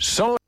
So.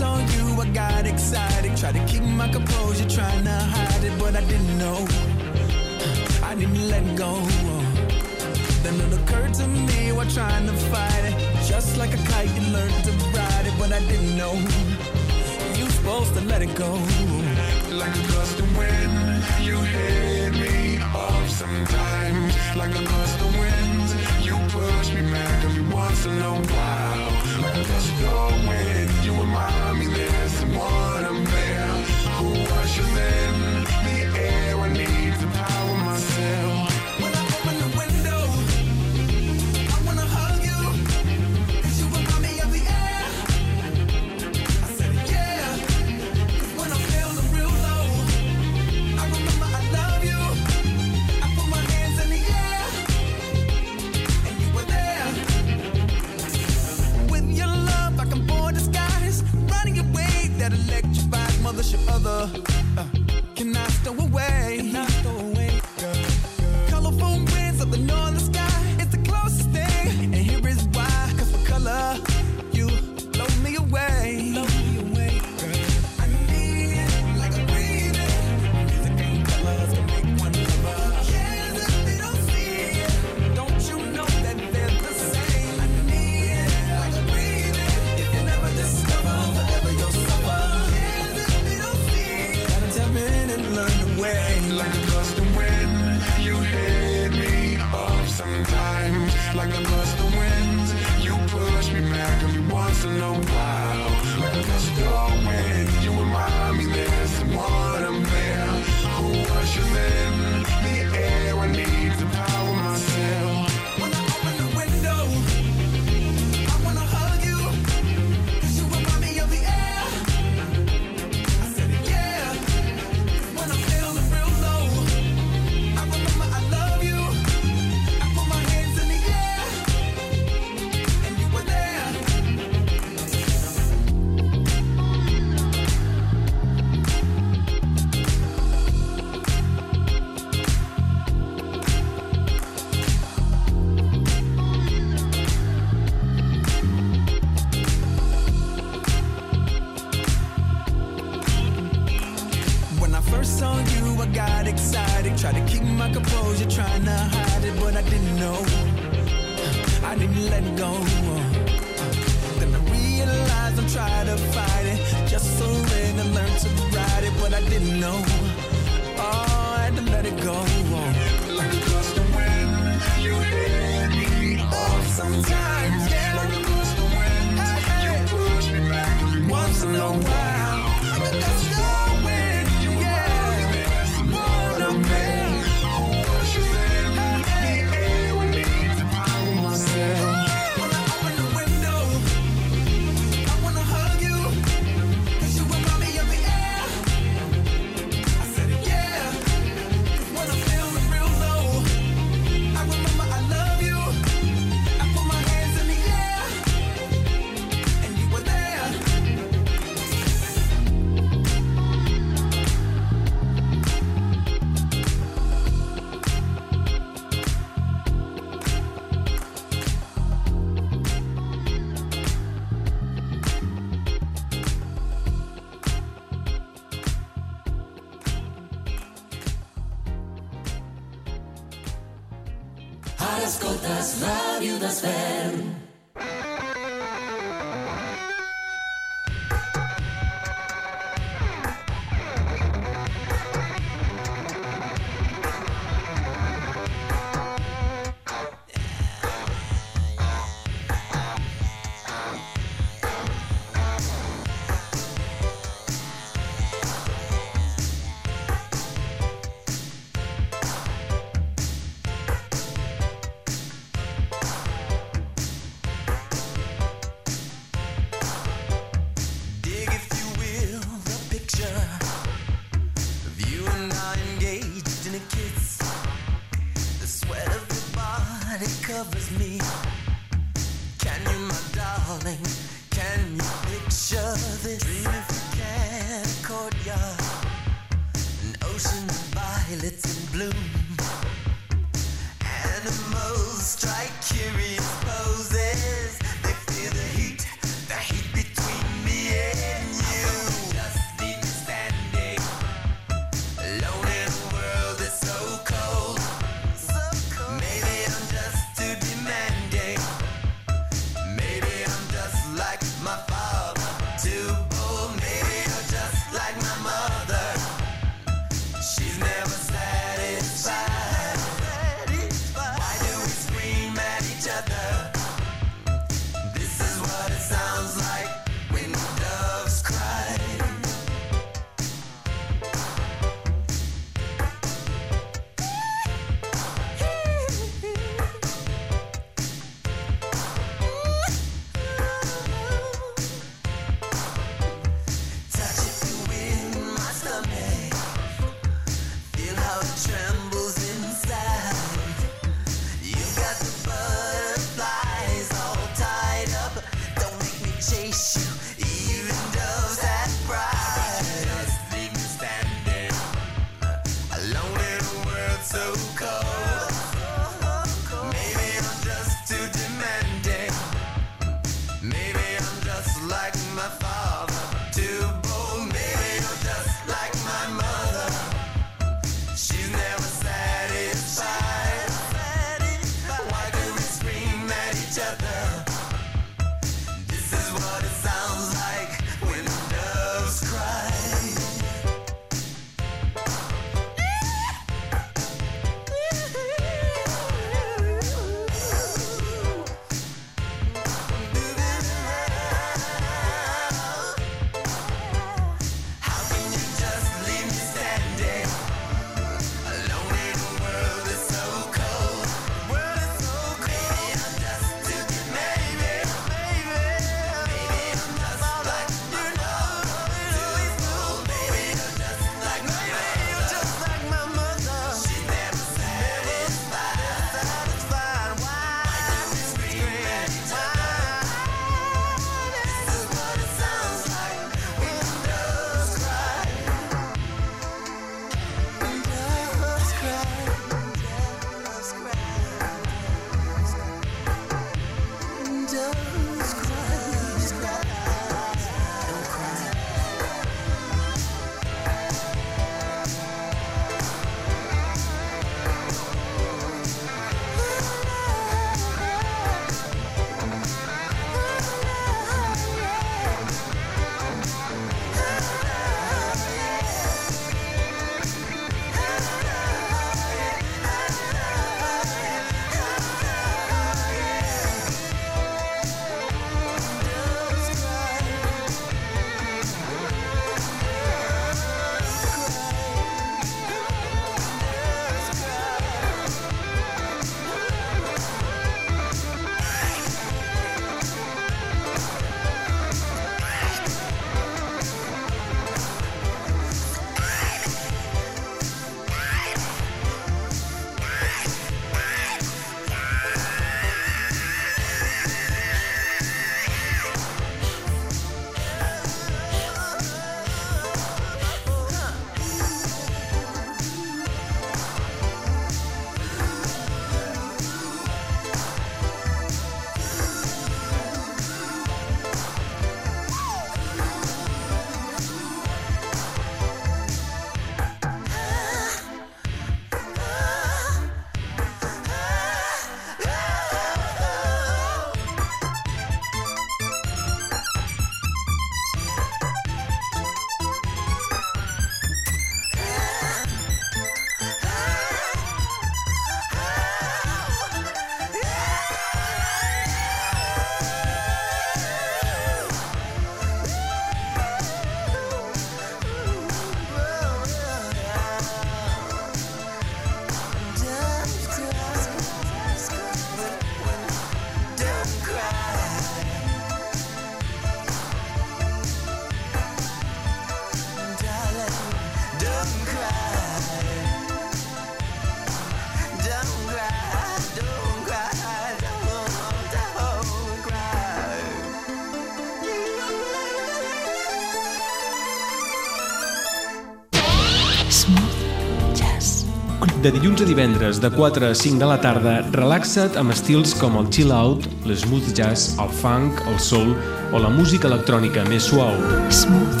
De dilluns a divendres, de 4 a 5 de la tarda, relaxa't amb estils com el chill out, l'smooth jazz, el funk, el soul o la música electrònica més suau. Smooth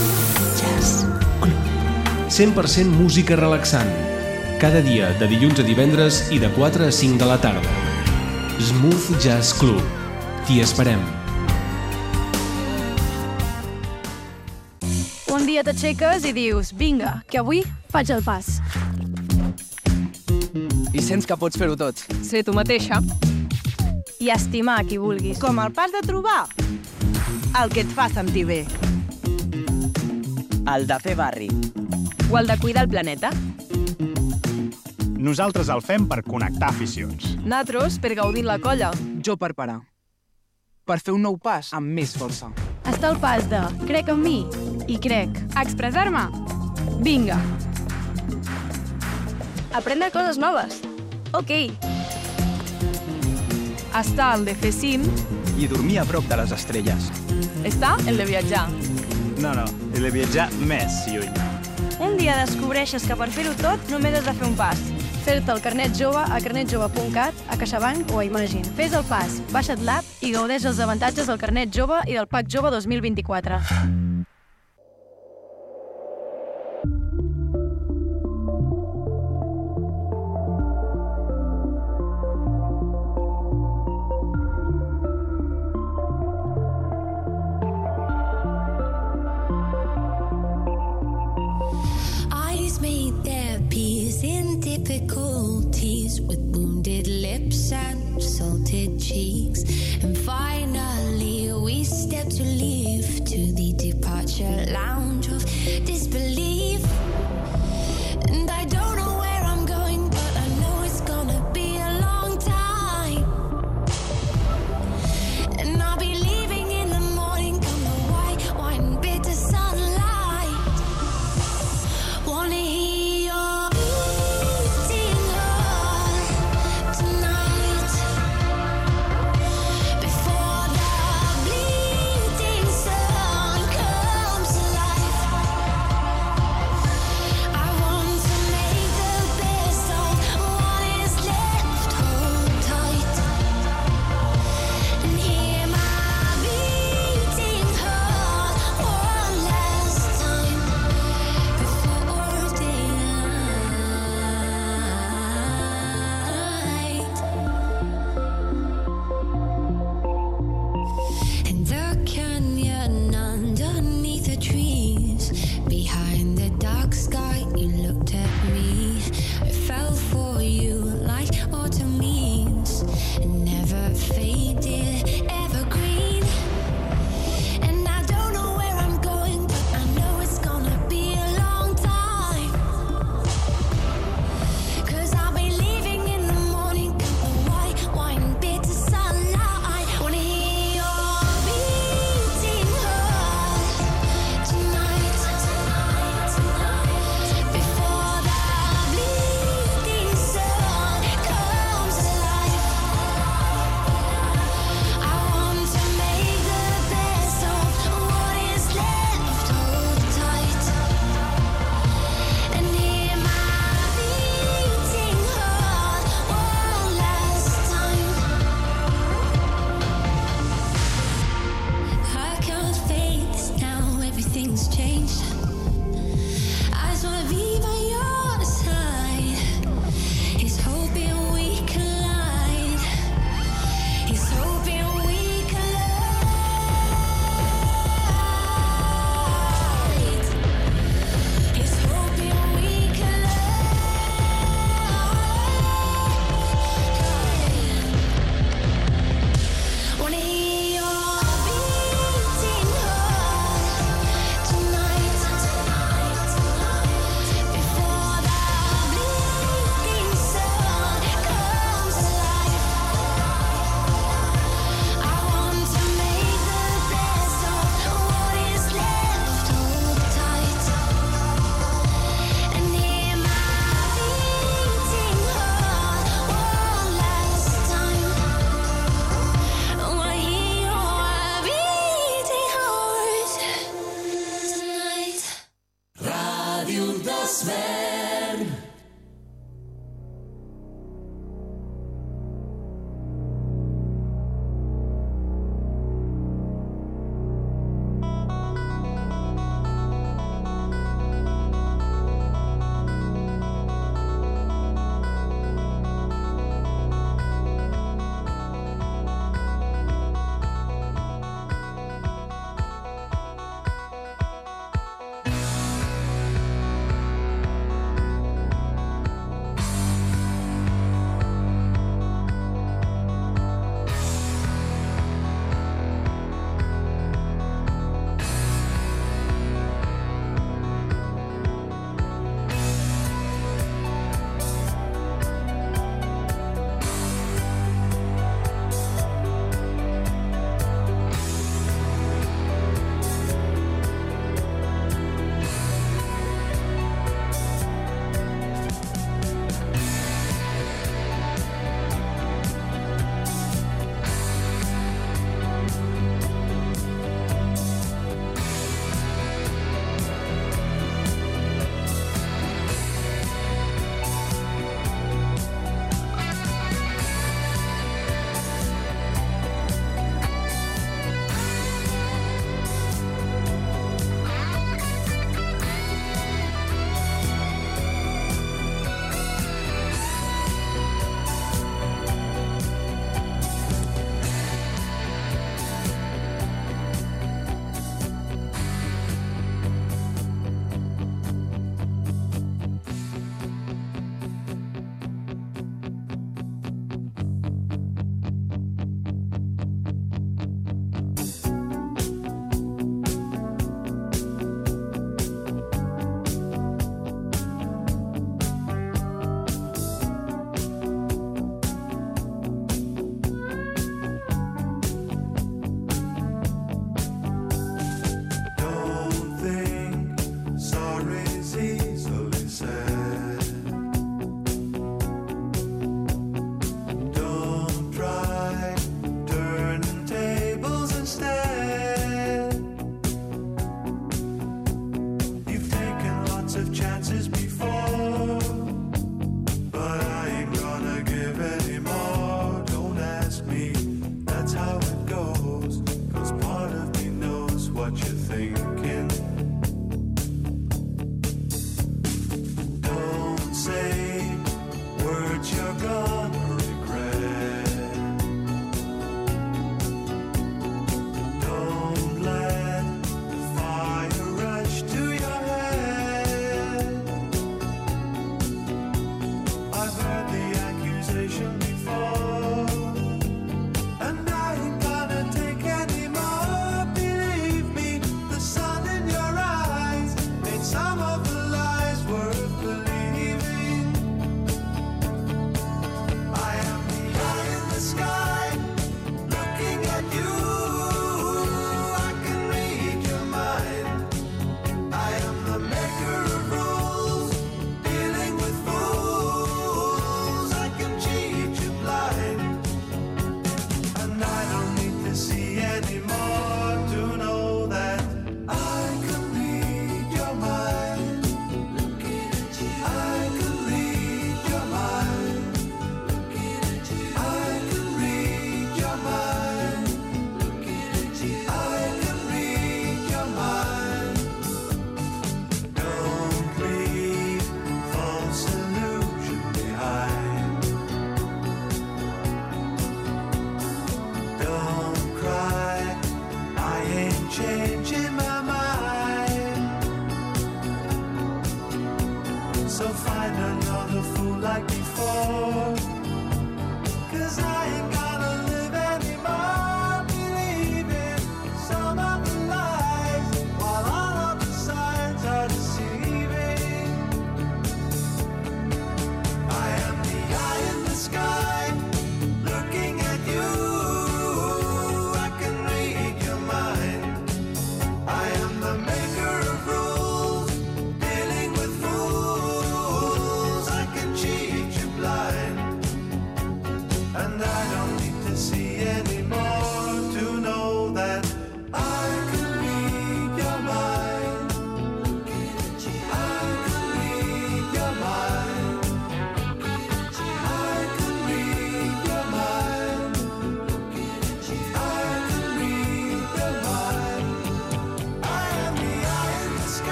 Jazz Club. 100% música relaxant. Cada dia, de dilluns a divendres i de 4 a 5 de la tarda. Smooth Jazz Club. T'hi esperem. Un dia t'aixeques i dius, vinga, que avui faig el pas. I sents que pots fer-ho tot. Ser tu mateixa. I estimar qui vulguis. Com el pas de trobar el que et fa sentir bé. El de fer barri. O el de cuidar el planeta. Nosaltres el fem per connectar aficions. Natros per gaudir la colla. Jo per parar. Per fer un nou pas amb més força. Està el pas de crec en mi i crec. Expressar-me. Vinga. Aprendre coses noves. Ok. Està el de fer cim. I dormir a prop de les estrelles. Està el de viatjar. No, no, he de viatjar més lluny. Un dia descobreixes que per fer-ho tot només has de fer un pas. Fer-te el carnet jove a carnetjove.cat, a CaixaBank o a Imagine. Fes el pas, baixa't l'app i gaudeix els avantatges del carnet jove i del PAC jove 2024. Difficulties with wounded lips and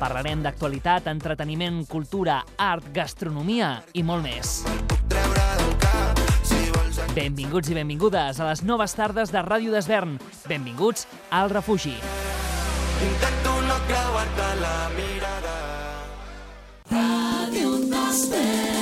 Parlarem d'actualitat, entreteniment, cultura, art, gastronomia i molt més. Benvinguts i benvingudes a les noves tardes de Ràdio d'Esvern. Benvinguts al refugi. Intento no creuar-te la mirada. Ràdio d'Esvern.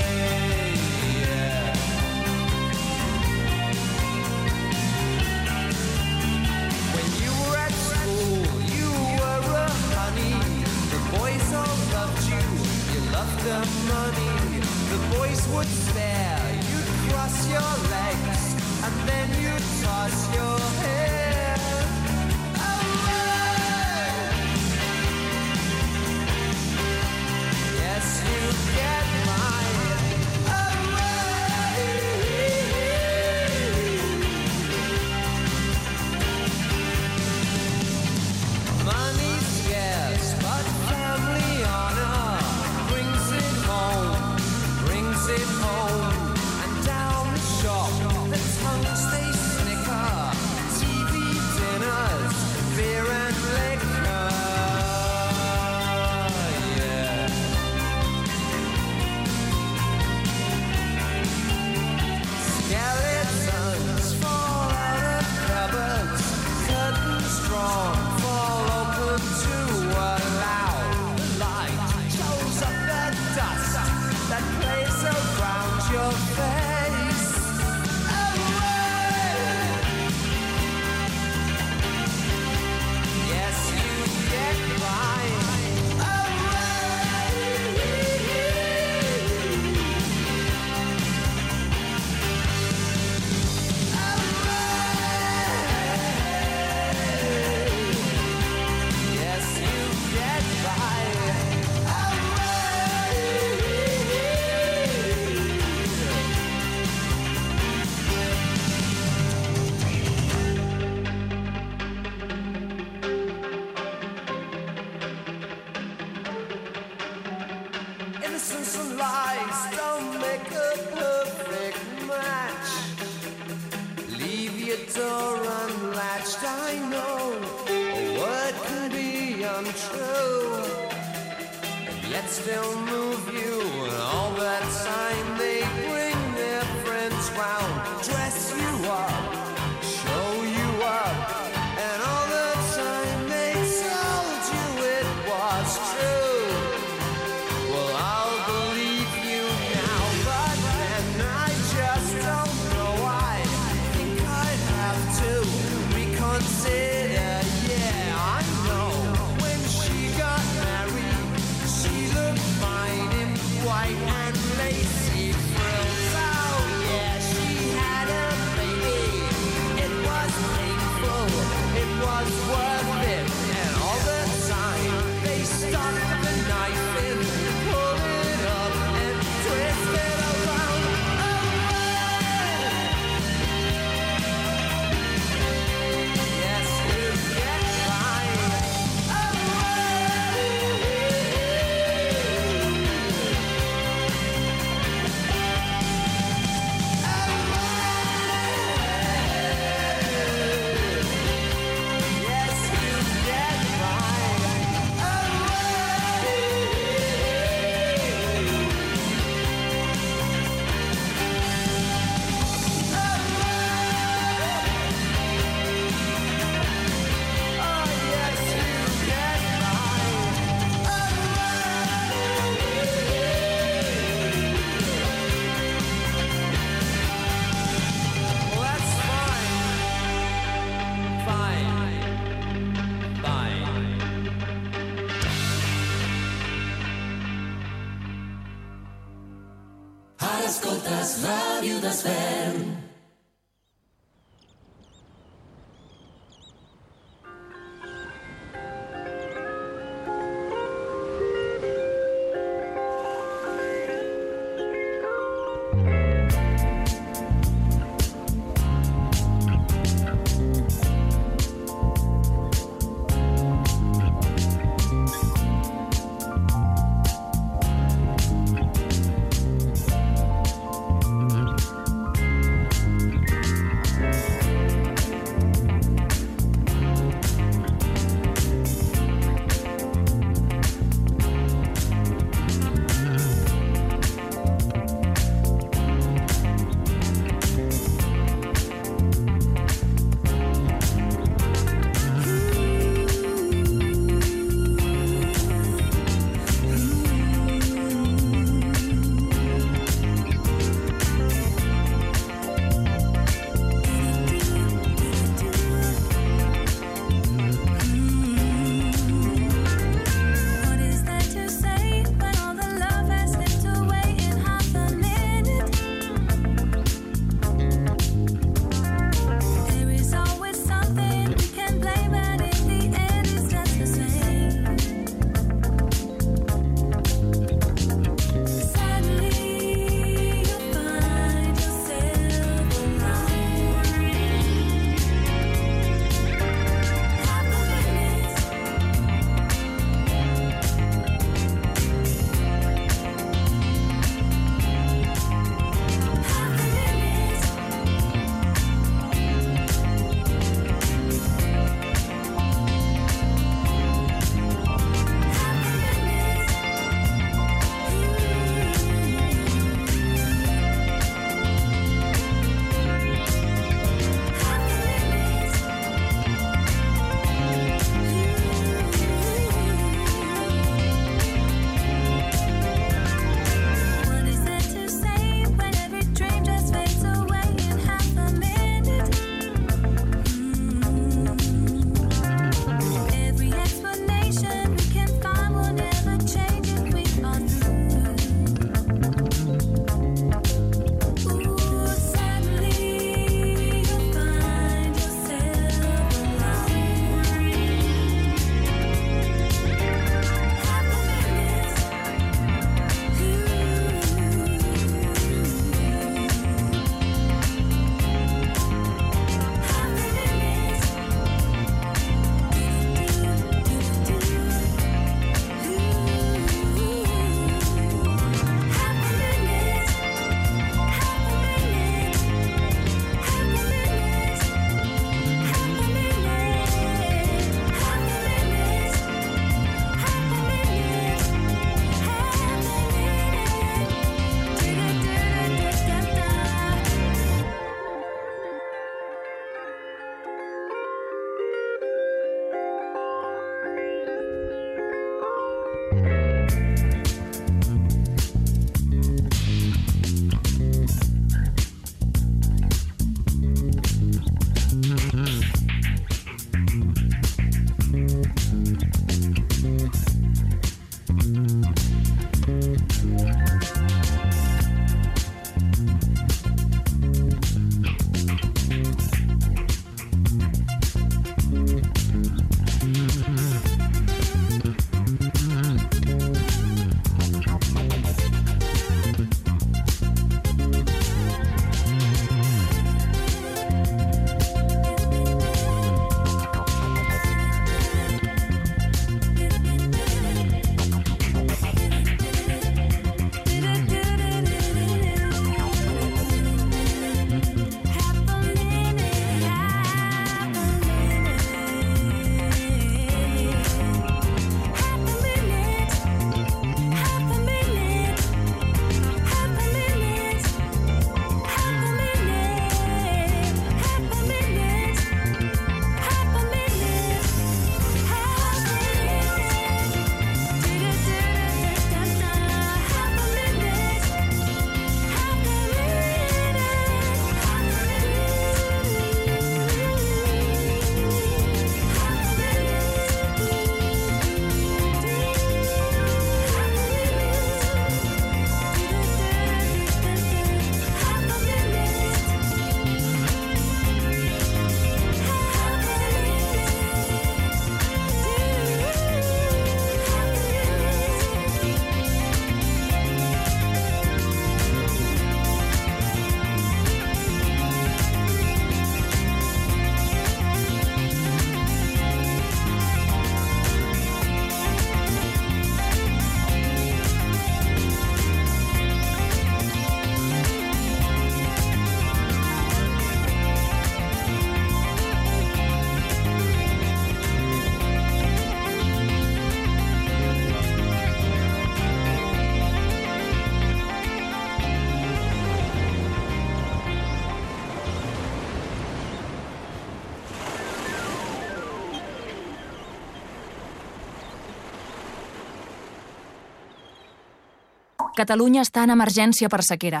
Catalunya està en emergència per sequera.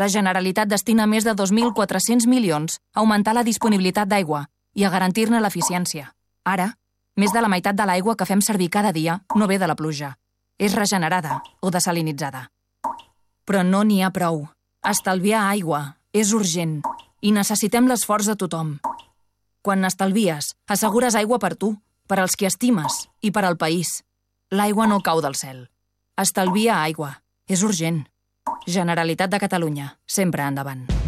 La Generalitat destina més de 2.400 milions a augmentar la disponibilitat d'aigua i a garantir-ne l'eficiència. Ara, més de la meitat de l'aigua que fem servir cada dia no ve de la pluja. És regenerada o desalinitzada. Però no n'hi ha prou. Estalviar aigua és urgent i necessitem l'esforç de tothom. Quan n'estalvies, assegures aigua per tu, per als qui estimes i per al país. L'aigua no cau del cel. Estalvia aigua. És urgent. Generalitat de Catalunya. Sempre endavant.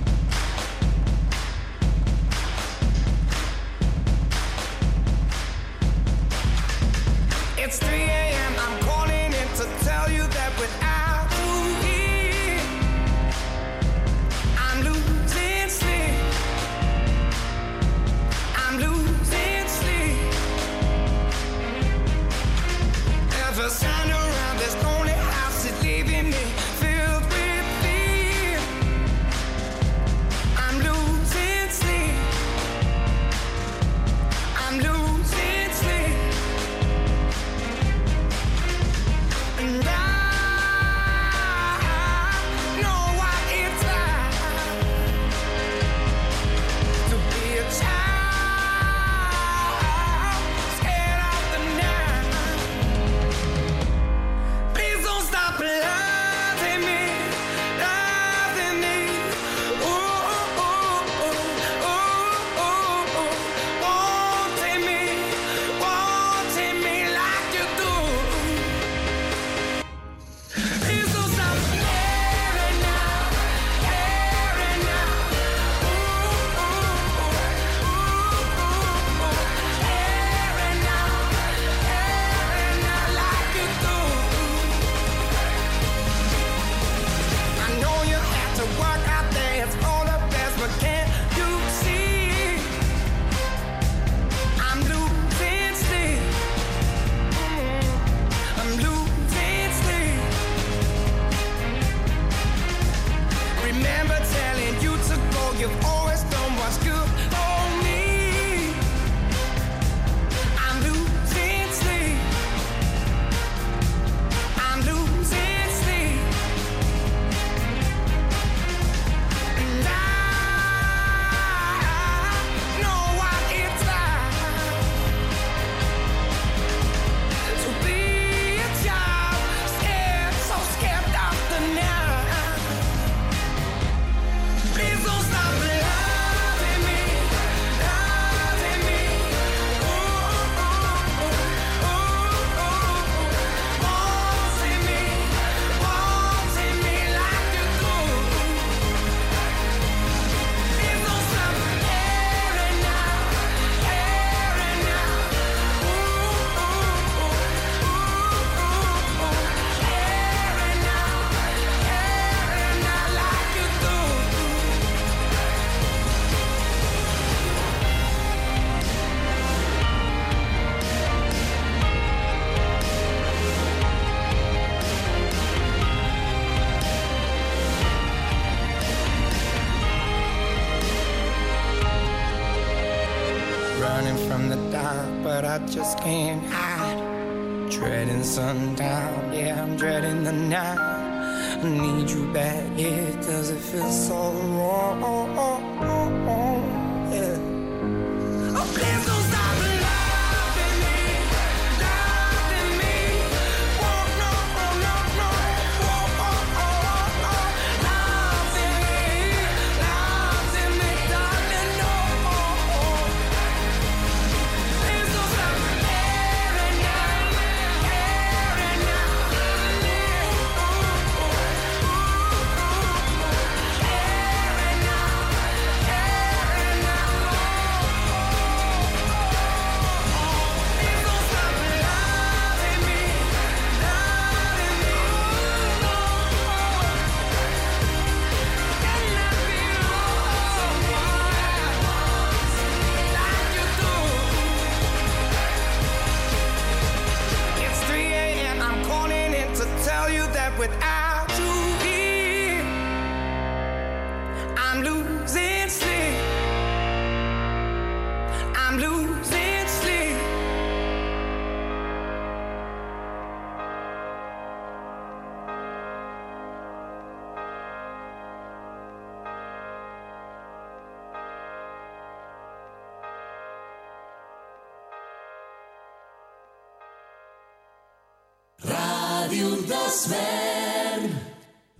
I just can't hide. Dreading sundown, yeah, I'm dreading the night. I need you back, yeah, does it feel so wrong?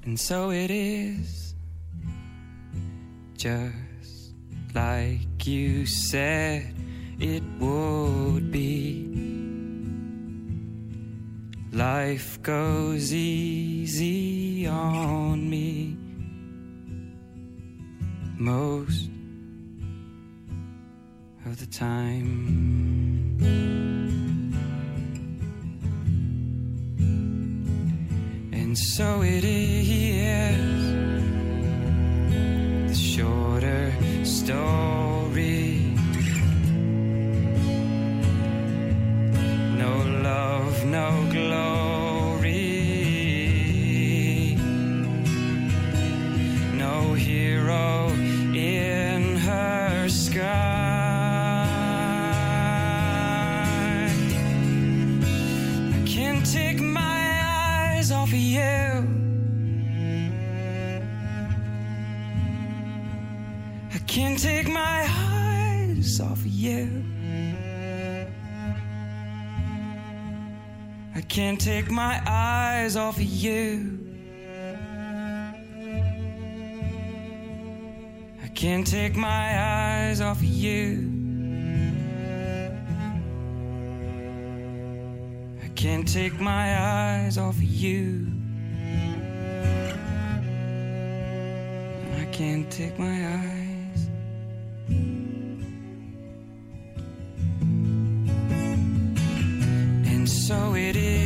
And so it is, just like you said it would be. Life goes easy on me most of the time. And so it is the shorter story. Can't take my eyes off of you. I can't take my eyes off of you. I can't take my eyes off of you. I can't take my eyes. And so it is,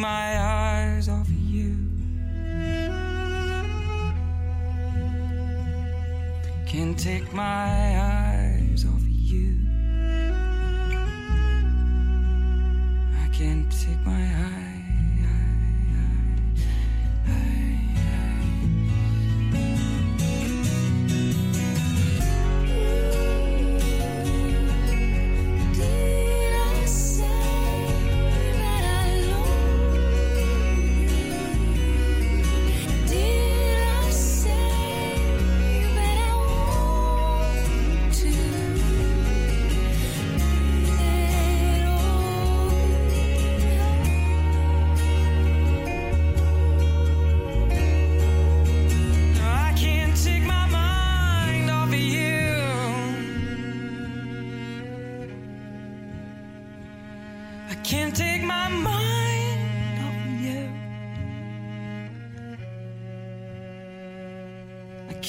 my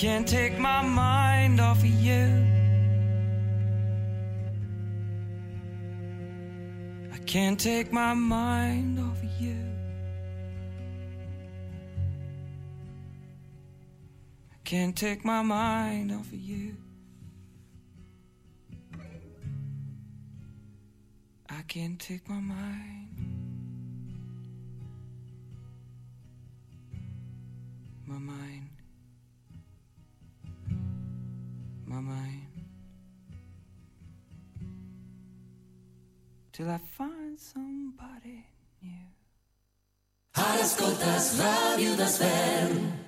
can't take my mind off of you. I can't take my mind off of you. I can't take my mind off of you. I can't take my mind. My mind. till I find somebody new. Ascoltas Radio da Sfera.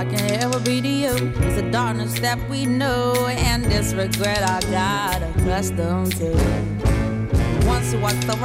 I can ever be to you is the darkness that we know and this regret I got accustomed to. Once was the